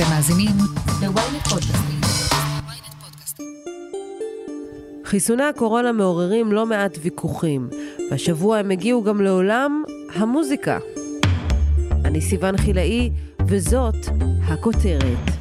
אתם מאזינים ל-ynet פודקאסטים. חיסוני הקורונה מעוררים לא מעט ויכוחים, והשבוע הם הגיעו גם לעולם המוזיקה. אני סיון חילאי, וזאת הכותרת.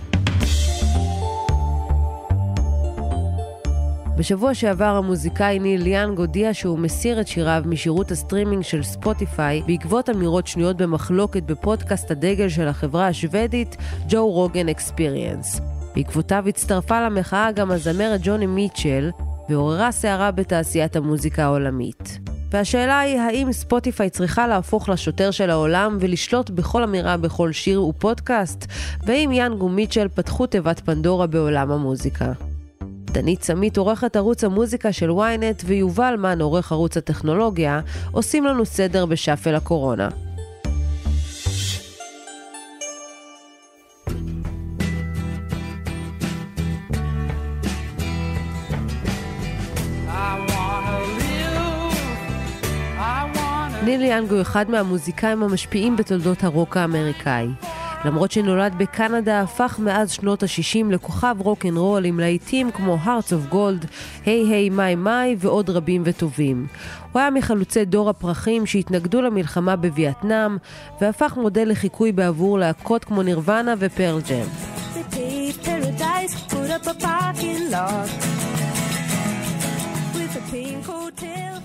בשבוע שעבר המוזיקאי ניל יאנג הודיע שהוא מסיר את שיריו משירות הסטרימינג של ספוטיפיי בעקבות אמירות שנויות במחלוקת בפודקאסט הדגל של החברה השוודית, ג'ו רוגן Experience. בעקבותיו הצטרפה למחאה גם הזמרת ג'וני מיטשל, ועוררה סערה בתעשיית המוזיקה העולמית. והשאלה היא, האם ספוטיפיי צריכה להפוך לשוטר של העולם ולשלוט בכל אמירה בכל שיר ופודקאסט? והאם יאנג ומיטשל פתחו תיבת פנדורה בעולם המוזיקה? דנית סמית, עורכת ערוץ המוזיקה של ynet, ויובל מן, עורך ערוץ הטכנולוגיה, עושים לנו סדר ב shuffle הקורונה. ניל יאנג הוא אחד מהמוזיקאים המשפיעים בתולדות הרוק האמריקאי. למרות שנולד בקנדה, הפך מאז שנות ה-60 לכוכב רוקנרול עם להיטים כמו Hearts of Gold, היי היי מיי מיי ועוד רבים וטובים. הוא היה מחלוצי דור הפרחים שהתנגדו למלחמה בווייטנאם, והפך מודל לחיקוי בעבור להקות כמו נירוונה ופרל ג'ם.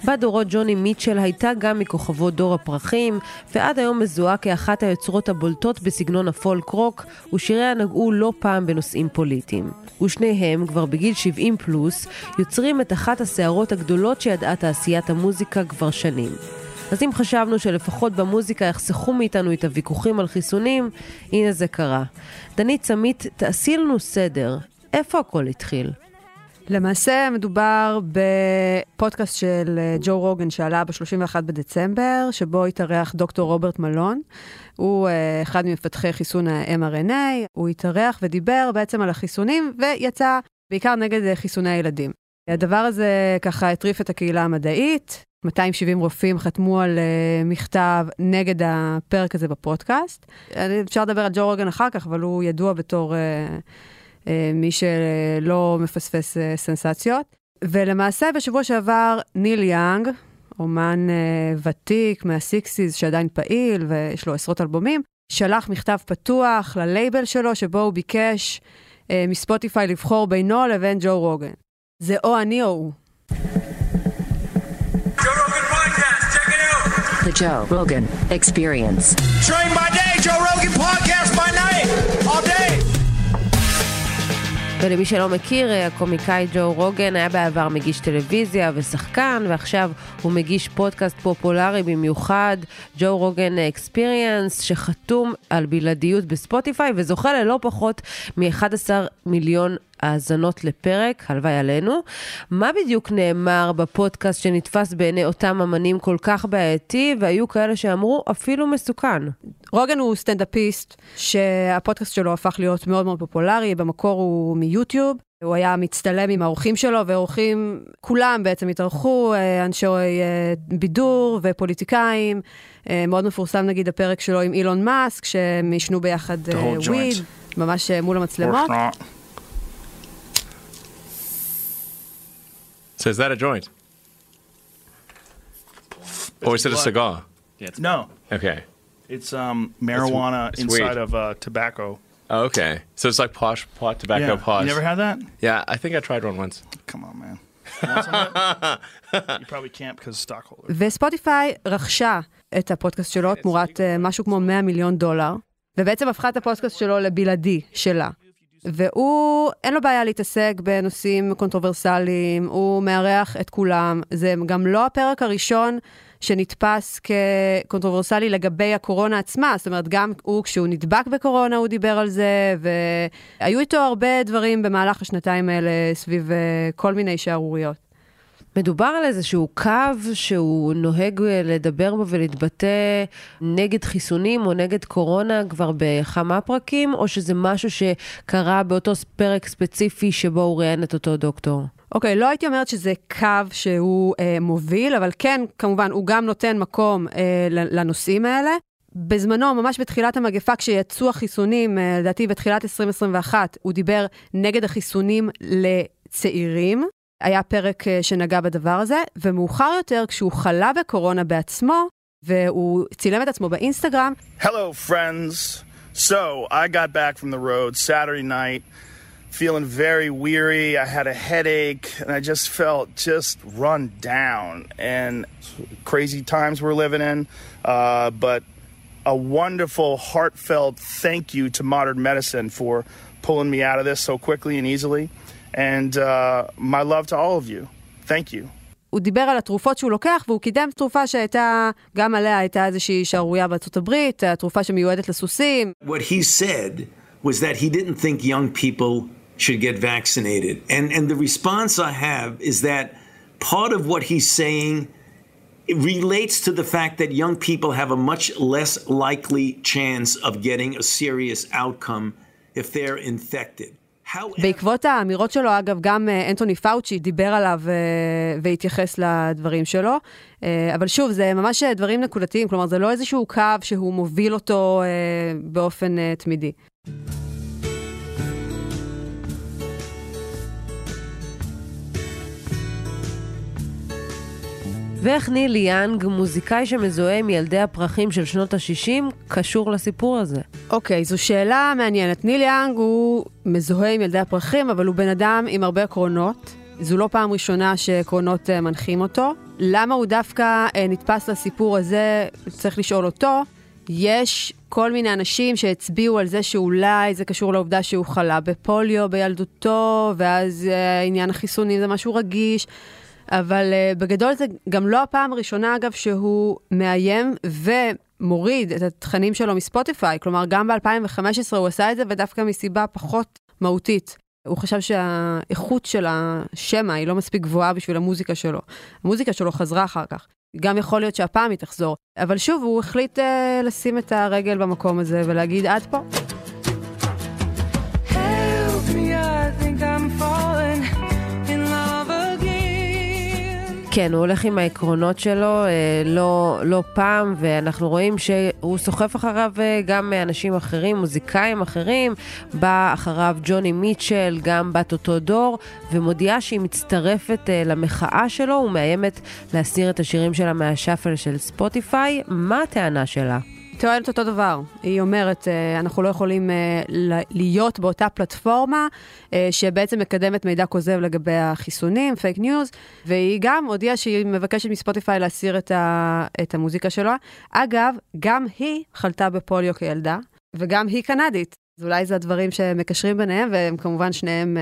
בדורות ג'וני מיטשל הייתה גם מכוכבות דור הפרחים, ועד היום מזוהה כאחת היוצרות הבולטות בסגנון הפולק רוק, ושיריה נגעו לא פעם בנושאים פוליטיים. ושניהם, כבר בגיל 70 פלוס, יוצרים את אחת הסערות הגדולות שידעה תעשיית המוזיקה כבר שנים. אז אם חשבנו שלפחות במוזיקה יחסכו מאיתנו את הוויכוחים על חיסונים, הנה זה קרה. דנית סמית, תעשי לנו סדר. איפה הכל התחיל? למעשה מדובר בפודקאסט של אה, ג'ו רוגן שעלה ב-31 בדצמבר, שבו התארח דוקטור רוברט מלון. הוא אה, אחד ממפתחי חיסון ה-mRNA, הוא התארח ודיבר בעצם על החיסונים, ויצא בעיקר נגד אה, חיסוני הילדים. הדבר הזה ככה הטריף את הקהילה המדעית, 270 רופאים חתמו על uh, מכתב נגד הפרק הזה בפודקאסט. אפשר לדבר על ג'ו רוגן אחר כך, אבל הוא ידוע בתור... Uh, מי שלא מפספס אה, סנסציות. ולמעשה בשבוע שעבר ניל יאנג, אומן אה, ותיק מהסיקסיס שעדיין פעיל ויש לו עשרות אלבומים, שלח מכתב פתוח ללייבל שלו שבו הוא ביקש מספוטיפיי לבחור בינו לבין ג'ו רוגן. זה או אני או הוא. The Joe Rogan Experience. Train by day, Joe Rogan podcast ולמי שלא מכיר, הקומיקאי ג'ו רוגן היה בעבר מגיש טלוויזיה ושחקן, ועכשיו הוא מגיש פודקאסט פופולרי במיוחד, ג'ו רוגן Experience, שחתום על בלעדיות בספוטיפיי וזוכה ללא פחות מ-11 מיליון האזנות לפרק, הלוואי עלינו. מה בדיוק נאמר בפודקאסט שנתפס בעיני אותם אמנים כל כך בעייתי, והיו כאלה שאמרו אפילו מסוכן? רוגן הוא סטנדאפיסט, שהפודקאסט שלו הפך להיות מאוד מאוד פופולרי, במקור הוא מיוטיוב. הוא היה מצטלם עם האורחים שלו, ואורחים, כולם בעצם התארחו, אה, אנשי אה, בידור ופוליטיקאים. אה, מאוד מפורסם נגיד הפרק שלו עם אילון מאסק, שהם עישנו ביחד וויד, ממש מול המצלמות. So is that a joint? Or is it a cigar? Yeah, it's no. Okay. It's um, marijuana it's inside weed. of uh, tobacco. Oh, okay. So it's like posh pot tobacco yeah. posh. You never had that? Yeah, I think I tried one once. Come on, man. You, want some of it? you probably can't because stockholder. וספוטיפיי רכשה את הפודקאסט שלו תמורת uh, משהו כמו 100 מיליון דולר, ובעצם הפכה את הפודקאסט שלו לבלעדי שלה. והוא, אין לו בעיה להתעסק בנושאים קונטרוברסליים, הוא מארח את כולם. זה גם לא הפרק הראשון שנתפס כקונטרוברסלי לגבי הקורונה עצמה, זאת אומרת, גם הוא, כשהוא נדבק בקורונה, הוא דיבר על זה, והיו איתו הרבה דברים במהלך השנתיים האלה סביב אה, כל מיני שערוריות. מדובר על איזשהו קו שהוא נוהג לדבר בו ולהתבטא נגד חיסונים או נגד קורונה כבר בכמה פרקים, או שזה משהו שקרה באותו פרק ספציפי שבו הוא ראיין את אותו דוקטור? אוקיי, okay, לא הייתי אומרת שזה קו שהוא אה, מוביל, אבל כן, כמובן, הוא גם נותן מקום אה, לנושאים האלה. בזמנו, ממש בתחילת המגפה, כשיצאו החיסונים, אה, לדעתי בתחילת 2021, הוא דיבר נגד החיסונים לצעירים. היה פרק אה, שנגע בדבר הזה, ומאוחר יותר, כשהוא חלה בקורונה בעצמו, והוא צילם את עצמו באינסטגרם, Hello, friends. So, I got back from the road Saturday night, feeling very weary. I had a headache, and I just felt just run down. And crazy times we're living in, uh, but a wonderful, heartfelt thank you to modern medicine for pulling me out of this so quickly and easily. And uh, my love to all of you. Thank you. הוא דיבר על התרופות שהוא לוקח, והוא קידם תרופה שהייתה, גם עליה הייתה איזושהי שערורייה בארצות הברית, התרופה שמיועדת לסוסים. What he said was that he didn't think young people should get vaccinated. And, and the response I have is that part of what he's saying relates to the fact that young people have a much less likely chance of getting a serious outcome if they're infected. בעקבות האמירות שלו, אגב, גם אה, אנטוני פאוצ'י דיבר עליו אה, והתייחס לדברים שלו. אה, אבל שוב, זה ממש דברים נקודתיים, כלומר, זה לא איזשהו קו שהוא מוביל אותו באופן תמידי. ואיך ניל יאנג, מוזיקאי שמזוהה עם ילדי הפרחים של שנות ה-60, קשור לסיפור הזה? אוקיי, זו שאלה מעניינת. ניל יאנג הוא מזוהה עם ילדי הפרחים, אבל הוא בן אדם עם הרבה עקרונות. זו לא פעם ראשונה שעקרונות אה, מנחים אותו. למה הוא דווקא אה, נתפס לסיפור הזה, צריך לשאול אותו. יש כל מיני אנשים שהצביעו על זה שאולי זה קשור לעובדה שהוא חלה בפוליו בילדותו, ואז אה, עניין החיסונים זה משהו רגיש. אבל uh, בגדול זה גם לא הפעם הראשונה, אגב, שהוא מאיים ומוריד את התכנים שלו מספוטיפיי. כלומר, גם ב-2015 הוא עשה את זה, ודווקא מסיבה פחות מהותית. הוא חשב שהאיכות של השמע היא לא מספיק גבוהה בשביל המוזיקה שלו. המוזיקה שלו חזרה אחר כך. גם יכול להיות שהפעם היא תחזור. אבל שוב, הוא החליט uh, לשים את הרגל במקום הזה ולהגיד עד פה. כן, הוא הולך עם העקרונות שלו אה, לא, לא פעם, ואנחנו רואים שהוא סוחף אחריו אה, גם אנשים אחרים, מוזיקאים אחרים. בא אחריו ג'וני מיטשל, גם בת אותו דור, ומודיעה שהיא מצטרפת אה, למחאה שלו ומאיימת להסיר את השירים שלה מהשאפל של ספוטיפיי. מה הטענה שלה? טוענת אותו דבר. היא אומרת, אה, אנחנו לא יכולים אה, להיות באותה פלטפורמה אה, שבעצם מקדמת מידע כוזב לגבי החיסונים, פייק ניוז, והיא גם הודיעה שהיא מבקשת מספוטיפיי להסיר את, ה- את המוזיקה שלה. אגב, גם היא חלתה בפוליו כילדה, וגם היא קנדית. אז אולי זה הדברים שמקשרים ביניהם, והם כמובן שניהם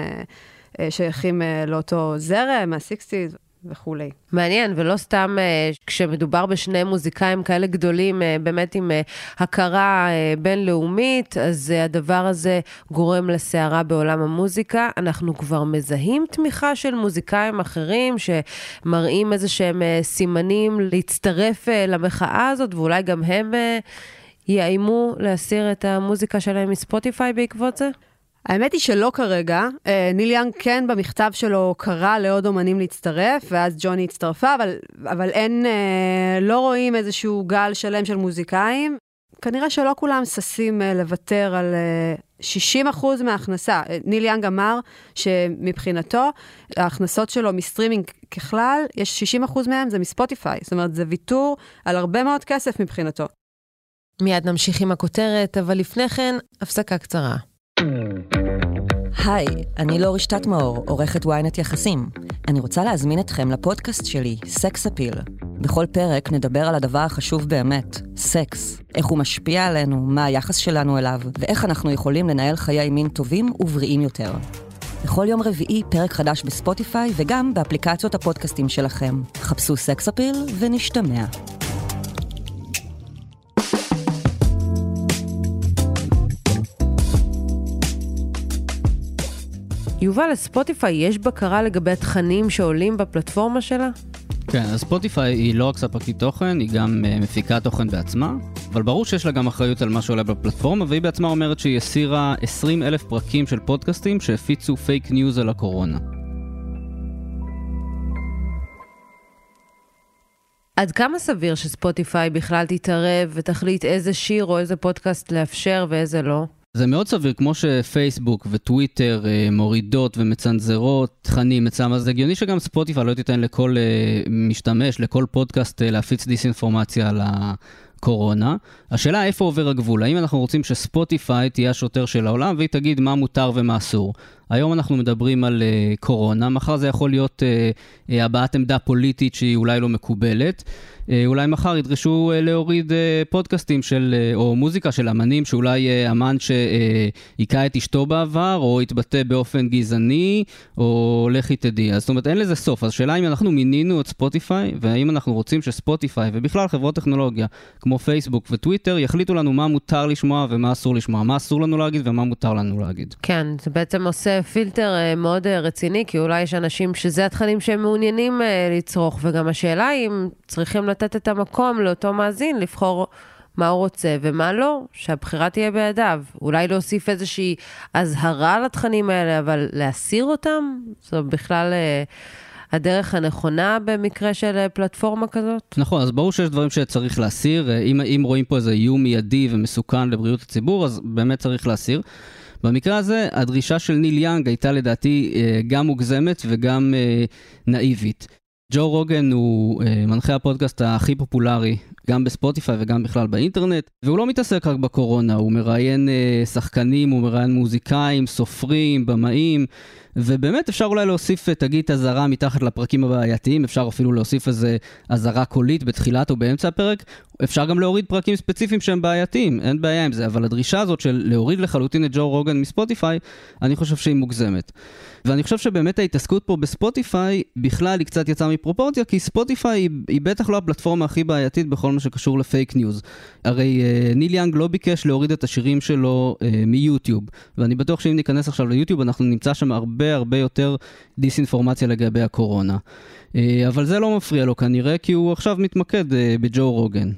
שייכים לאותו זרם, מה-60's. וכולי. מעניין, ולא סתם אה, כשמדובר בשני מוזיקאים כאלה גדולים, אה, באמת עם אה, הכרה בינלאומית, אז הדבר הזה גורם לסערה בעולם המוזיקה. אנחנו כבר מזהים תמיכה של מוזיקאים אחרים שמראים איזה שהם סימנים להצטרף אה, למחאה הזאת, ואולי גם הם יאיימו להסיר את המוזיקה שלהם מספוטיפיי בעקבות זה? האמת היא שלא כרגע. אה, ניל יאנג כן במכתב שלו קרא לעוד אומנים להצטרף, ואז ג'וני הצטרפה, אבל, אבל אין, אה, לא רואים איזשהו גל שלם של מוזיקאים. כנראה שלא כולם ששים אה, לוותר על 60% מההכנסה. ניל יאנג אמר שמבחינתו, ההכנסות שלו מסטרימינג ככלל, יש 60% מהם זה מספוטיפיי. זאת אומרת, זה ויתור על הרבה מאוד כסף מבחינתו. מיד נמשיך עם הכותרת, אבל לפני כן, הפסקה קצרה. היי, אני לארה שטטמאור, עורכת ynet יחסים. אני רוצה להזמין אתכם לפודקאסט שלי, סקס אפיל. בכל פרק נדבר על הדבר החשוב באמת, סקס. איך הוא משפיע עלינו, מה היחס שלנו אליו, ואיך אנחנו יכולים לנהל חיי מין טובים ובריאים יותר. בכל יום רביעי פרק חדש בספוטיפיי וגם באפליקציות הפודקאסטים שלכם. חפשו סקס אפיל ונשתמע. יובל, לספוטיפיי יש בקרה לגבי התכנים שעולים בפלטפורמה שלה? כן, אז ספוטיפיי היא לא רק ספקית תוכן, היא גם אה, מפיקה תוכן בעצמה, אבל ברור שיש לה גם אחריות על מה שעולה בפלטפורמה, והיא בעצמה אומרת שהיא הסירה 20 אלף פרקים של פודקאסטים שהפיצו פייק ניוז על הקורונה. עד כמה סביר שספוטיפיי בכלל תתערב ותחליט איזה שיר או איזה פודקאסט לאפשר ואיזה לא? זה מאוד סביר, כמו שפייסבוק וטוויטר אה, מורידות ומצנזרות תכנים אצלם, אז הגיוני שגם ספוטיפיי לא תיתן לכל אה, משתמש, לכל פודקאסט אה, להפיץ דיסאינפורמציה על הקורונה. השאלה איפה עובר הגבול, האם אנחנו רוצים שספוטיפיי תהיה השוטר של העולם והיא תגיד מה מותר ומה אסור. היום אנחנו מדברים על uh, קורונה, מחר זה יכול להיות uh, uh, הבעת עמדה פוליטית שהיא אולי לא מקובלת. אולי מחר ידרשו להוריד פודקאסטים של, או מוזיקה של אמנים, שאולי אמן שהיכה את אשתו בעבר, או התבטא באופן גזעני, או לכי תדעי. זאת אומרת, אין לזה סוף. אז השאלה אם אנחנו מינינו את ספוטיפיי, והאם אנחנו רוצים שספוטיפיי, ובכלל חברות טכנולוגיה, כמו פייסבוק וטוויטר, יחליטו לנו מה מותר לשמוע ומה אסור לשמוע, מה אסור לנו להגיד ומה מותר לנו להגיד. כן, זה בעצם עושה פילטר אה, מאוד אה, רציני, כי אולי יש אנשים שזה התכנים שהם מעוניינים אה, לצרוך, וגם השאלה היא אם צריכים לתת את המקום לאותו מאזין לבחור מה הוא רוצה ומה לא, שהבחירה תהיה בידיו. אולי להוסיף איזושהי אזהרה לתכנים האלה, אבל להסיר אותם? זו בכלל... הדרך הנכונה במקרה של פלטפורמה כזאת? נכון, אז ברור שיש דברים שצריך להסיר. אם, אם רואים פה איזה איום מיידי ומסוכן לבריאות הציבור, אז באמת צריך להסיר. במקרה הזה, הדרישה של ניל יאנג הייתה לדעתי אה, גם מוגזמת וגם אה, נאיבית. ג'ו רוגן הוא אה, מנחה הפודקאסט הכי פופולרי, גם בספוטיפיי וגם בכלל באינטרנט, והוא לא מתעסק רק בקורונה, הוא מראיין שחקנים, הוא מראיין מוזיקאים, סופרים, במאים. ובאמת אפשר אולי להוסיף תגית אזהרה מתחת לפרקים הבעייתיים, אפשר אפילו להוסיף איזה אזהרה קולית בתחילת או באמצע הפרק, אפשר גם להוריד פרקים ספציפיים שהם בעייתיים, אין בעיה עם זה, אבל הדרישה הזאת של להוריד לחלוטין את ג'ו רוגן מספוטיפיי, אני חושב שהיא מוגזמת. ואני חושב שבאמת ההתעסקות פה בספוטיפיי בכלל היא קצת יצאה מפרופורציה, כי ספוטיפיי היא, היא בטח לא הפלטפורמה הכי בעייתית בכל מה שקשור לפייק ניוז. הרי אה, ניל יאנג לא ביקש להוריד את השירים שלו אה, מיוטיוב, ואני בטוח שאם ניכנס עכשיו ליוטיוב אנחנו נמצא שם הרבה הרבה יותר דיסאינפורמציה לגבי הקורונה. אה, אבל זה לא מפריע לו כנראה, כי הוא עכשיו מתמקד אה, בג'ו רוגן.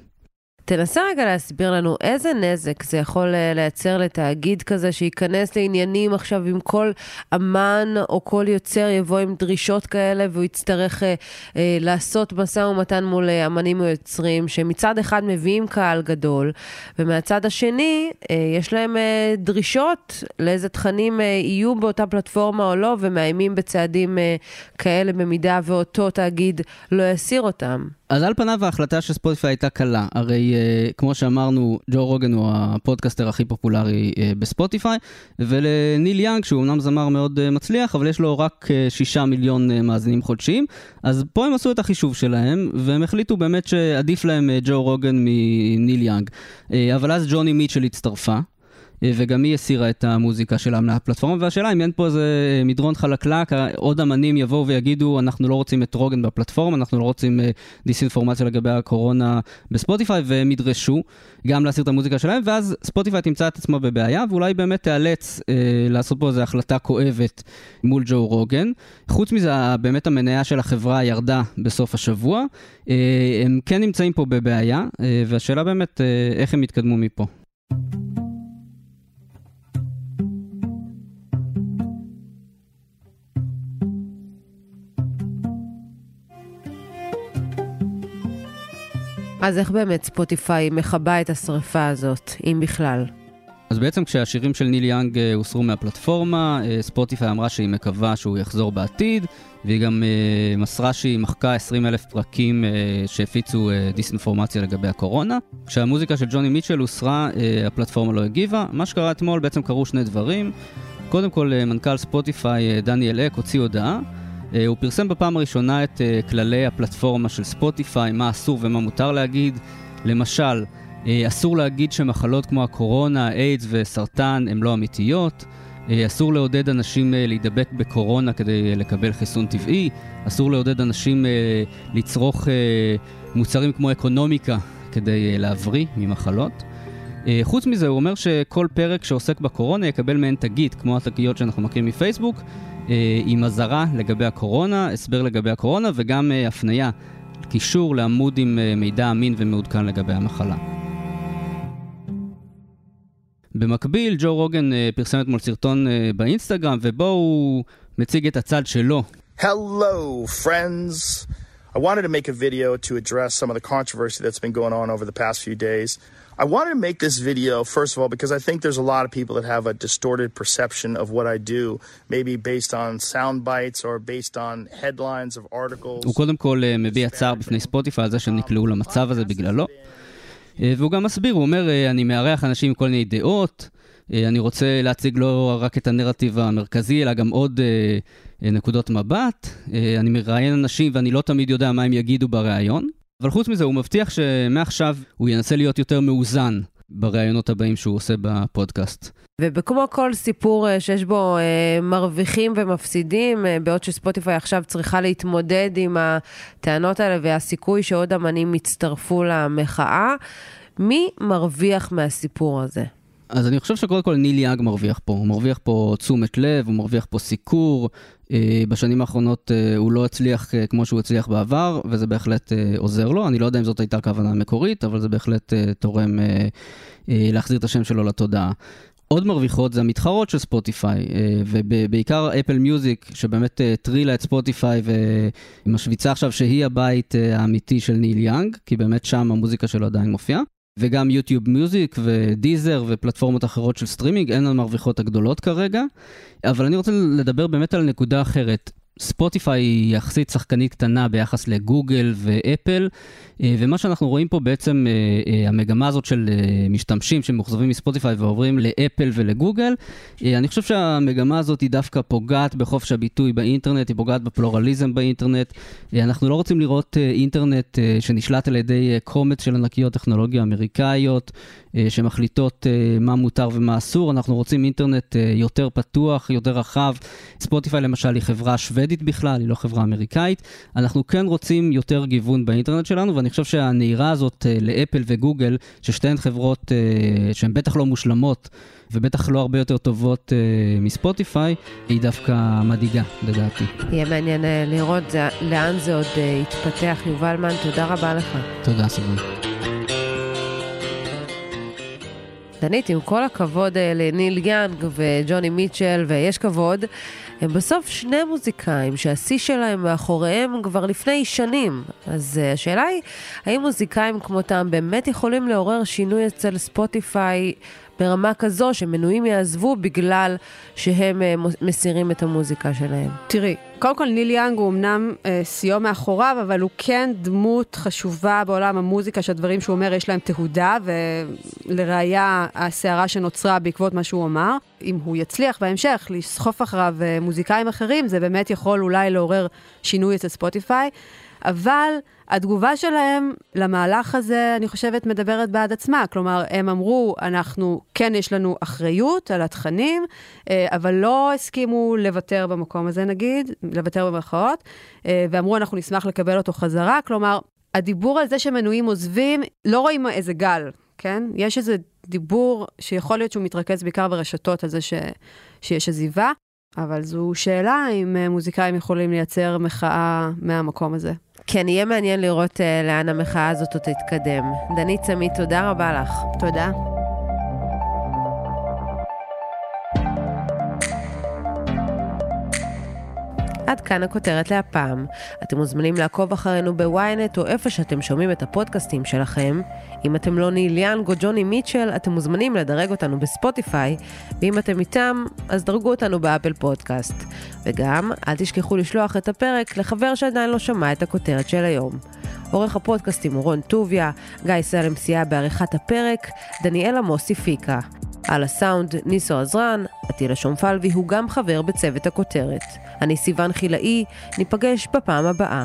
תנסה רגע להסביר לנו איזה נזק זה יכול אה, לייצר לתאגיד כזה שייכנס לעניינים עכשיו עם כל אמן או כל יוצר יבוא עם דרישות כאלה והוא יצטרך אה, אה, לעשות משא ומתן מול אה, אמנים או יוצרים שמצד אחד מביאים קהל גדול ומהצד השני אה, יש להם אה, דרישות לאיזה תכנים אה, יהיו באותה פלטפורמה או לא ומאיימים בצעדים אה, כאלה במידה ואותו תאגיד לא יסיר אותם. אז על פניו ההחלטה של ספוטיפיי הייתה קלה, הרי אה, כמו שאמרנו, ג'ו רוגן הוא הפודקאסטר הכי פופולרי אה, בספוטיפיי, ולניל יאנג, שהוא אמנם זמר מאוד אה, מצליח, אבל יש לו רק אה, שישה מיליון אה, מאזינים חודשיים, אז פה הם עשו את החישוב שלהם, והם החליטו באמת שעדיף להם אה, ג'ו רוגן מניל יאנג. אה, אבל אז ג'וני מיטשל הצטרפה. אה, וגם היא הסירה את המוזיקה שלה מהפלטפורמה, והשאלה אם אין פה איזה מדרון חלקלק, עוד אמנים יבואו ויגידו, אנחנו לא רוצים את רוגן בפלטפורמה, אנחנו לא רוצים אה, דיסאינפורמציה לגבי הקורונה בספוטיפיי, והם ידרשו גם להסיר את המוזיקה שלהם, ואז ספוטיפיי תמצא את עצמה בבעיה, ואולי באמת תיאלץ אה, לעשות פה איזו החלטה כואבת מול ג'ו רוגן. חוץ מזה, באמת המניה של החברה ירדה בסוף השבוע. אה, הם כן נמצאים פה בבעיה, אה, והשאלה באמת אה, איך הם יתקדמו מפה. אז איך באמת ספוטיפיי מכבה את השריפה הזאת, אם בכלל? אז בעצם כשהשירים של ניל יאנג אה, הוסרו מהפלטפורמה, אה, ספוטיפיי אמרה שהיא מקווה שהוא יחזור בעתיד, והיא גם אה, מסרה שהיא מחקה 20 אלף פרקים שהפיצו דיסאינפורמציה לגבי הקורונה. כשהמוזיקה של ג'וני מיטשל הוסרה, הפלטפורמה לא הגיבה. מה שקרה אתמול, בעצם קרו שני דברים. קודם כל, מנכ"ל ספוטיפיי, דניאל אק, הוציא הודעה. אה, הוא פרסם בפעם הראשונה את אה, כללי הפלטפורמה של ספוטיפיי, מה אסור ומה מותר להגיד. למשל, אה, אסור להגיד שמחלות כמו הקורונה, איידס וסרטן הן לא אמיתיות. אסור לעודד אנשים להידבק בקורונה כדי לקבל חיסון טבעי. אסור לעודד אנשים לצרוך מוצרים כמו אקונומיקה כדי להבריא ממחלות. חוץ מזה, הוא אומר שכל פרק שעוסק בקורונה יקבל מעין תגית, כמו התגיות שאנחנו מכירים מפייסבוק, אה, עם אזהרה לגבי הקורונה, הסבר לגבי הקורונה וגם אה, הפנייה, קישור לעמוד עם אה, מידע אמין ומעודכן לגבי המחלה. במקביל, ג'ו רוגן פרסם אתמול סרטון באינסטגרם, ובו הוא מציג את הצד שלו. Hello, friends. I wanted to make a video to address some of the controversy that's been going on over the past few days. I wanted to make this video, first of all, because I think there's a lot of people that have a distorted perception of what I do, maybe based on sound bites or based on headlines of articles. הוא קודם כל אה, מביע צער בפני ספוטיפיי על זה שהם נקלעו למצב הזה בגללו. אה, והוא גם מסביר, הוא אומר, אה, אני מארח אנשים עם כל מיני דעות, אני רוצה להציג לא רק את הנרטיב המרכזי, אלא גם עוד נקודות מבט. אני מראיין אנשים ואני לא תמיד יודע מה הם יגידו בריאיון. אבל חוץ מזה, הוא מבטיח שמעכשיו הוא ינסה להיות יותר מאוזן בראיונות הבאים שהוא עושה בפודקאסט. ובכמו כל סיפור אה, שיש בו אה, מרוויחים ומפסידים, אה, בעוד שספוטיפיי עכשיו צריכה להתמודד עם הטענות האלה והסיכוי שעוד אמנים יצטרפו למחאה, מי מרוויח מהסיפור הזה? אז אני חושב שקודם כל ניל יאג מרוויח פה, הוא מרוויח פה תשומת לב, הוא מרוויח פה סיקור. אה, בשנים האחרונות אה, הוא לא הצליח אה, כמו שהוא הצליח בעבר, וזה בהחלט עוזר לו. אני לא יודע אם זאת הייתה הכוונה המקורית, אבל זה בהחלט תורם להחזיר את השם שלו לתודעה. עוד מרוויחות זה המתחרות של ספוטיפיי, ובעיקר אפל מיוזיק, שבאמת הטרילה את ספוטיפיי ומשוויצה עכשיו שהיא הבית האמיתי של ניל יאנג, כי באמת שם המוזיקה שלו עדיין מופיעה. וגם יוטיוב מיוזיק ודיזר ופלטפורמות אחרות של סטרימינג, הן המרוויחות הגדולות כרגע. אבל אני רוצה לדבר באמת על נקודה אחרת. ספוטיפיי היא יחסית שחקנית קטנה ביחס לגוגל ואפל, אה, ומה שאנחנו רואים פה בעצם, אה, אה, המגמה הזאת של משתמשים שמאוכזבים מספוטיפיי ועוברים לאפל ולגוגל, אני חושב שהמגמה הזאת היא דווקא פוגעת בחופש הביטוי באינטרנט, היא פוגעת בפלורליזם באינטרנט. אנחנו לא רוצים לראות אינטרנט שנשלט על ידי קומץ של ענקיות טכנולוגיה אמריקאיות, שמחליטות מה מותר ומה אסור, אנחנו רוצים אינטרנט יותר פתוח, יותר רחב. ספוטיפיי למשל היא חברה שוודית בכלל, היא לא חברה אמריקאית. אנחנו כן רוצים יותר גיוון באינטרנט שלנו, ואני חושב שהנהירה הזאת אה, לאפל וגוגל, ששתיהן חברות אה, שהן בטח לא מושלמות, ובטח לא הרבה יותר טובות אה, מספוטיפיי, היא דווקא מדאיגה, לדעתי. יהיה מעניין לראות זה, לאן זה עוד יתפתח. יובל מן, תודה רבה לך. תודה, סבבה. דנית, עם כל הכבוד לניל יאנג וג'וני מיטשל, ויש כבוד, הם בסוף שני מוזיקאים שהשיא שלהם מאחוריהם כבר לפני שנים. אז uh, השאלה היא, האם מוזיקאים כמותם באמת יכולים לעורר שינוי אצל ספוטיפיי ברמה כזו שמנויים יעזבו בגלל שהם uh, מסירים את המוזיקה שלהם? תראי, קודם כל ניל יאנג הוא אמנם אה, שיאו מאחוריו, אבל הוא כן דמות חשובה בעולם המוזיקה, שהדברים שהוא אומר יש להם תהודה, ולראיה הסערה שנוצרה בעקבות מה שהוא אמר. אם הוא יצליח בהמשך לסחוף אחריו אה, מוזיקאים אחרים, זה באמת יכול אולי לעורר שינוי אצל ספוטיפיי. אבל התגובה שלהם למהלך הזה, אני חושבת, מדברת בעד עצמה. כלומר, הם אמרו, אנחנו, כן יש לנו אחריות על התכנים, אה, אבל לא הסכימו לוותר במקום הזה, נגיד, לוותר במרכאות, אה, ואמרו, אנחנו נשמח לקבל אותו חזרה. כלומר, הדיבור על זה שמנויים עוזבים, לא רואים איזה גל, כן? יש איזה דיבור שיכול להיות שהוא מתרכז בעיקר ברשתות על זה ש... שיש עזיבה, אבל זו שאלה אם אה, מוזיקאים יכולים לייצר מחאה מהמקום הזה. כן, יהיה מעניין לראות uh, לאן המחאה הזאת עוד תתקדם. דנית סמית, תודה רבה לך. תודה. עד כאן הכותרת להפעם. אתם מוזמנים לעקוב אחרינו בוויינט או איפה שאתם שומעים את הפודקאסטים שלכם. אם אתם לא ניל יאנג או ג'וני מיטשל, אתם מוזמנים לדרג אותנו בספוטיפיי, ואם אתם איתם, אז דרגו אותנו באפל פודקאסט. וגם, אל תשכחו לשלוח את הפרק לחבר שעדיין לא שמע את הכותרת של היום. עורך הפודקאסטים הוא רון טוביה, גיא סלם סייע בעריכת הפרק, דניאל עמוס הפיקה. על הסאונד ניסו עזרן, עטילה שומפלבי הוא גם חבר בצוות הכותרת. אני סיון חילאי, ניפגש בפעם הבאה.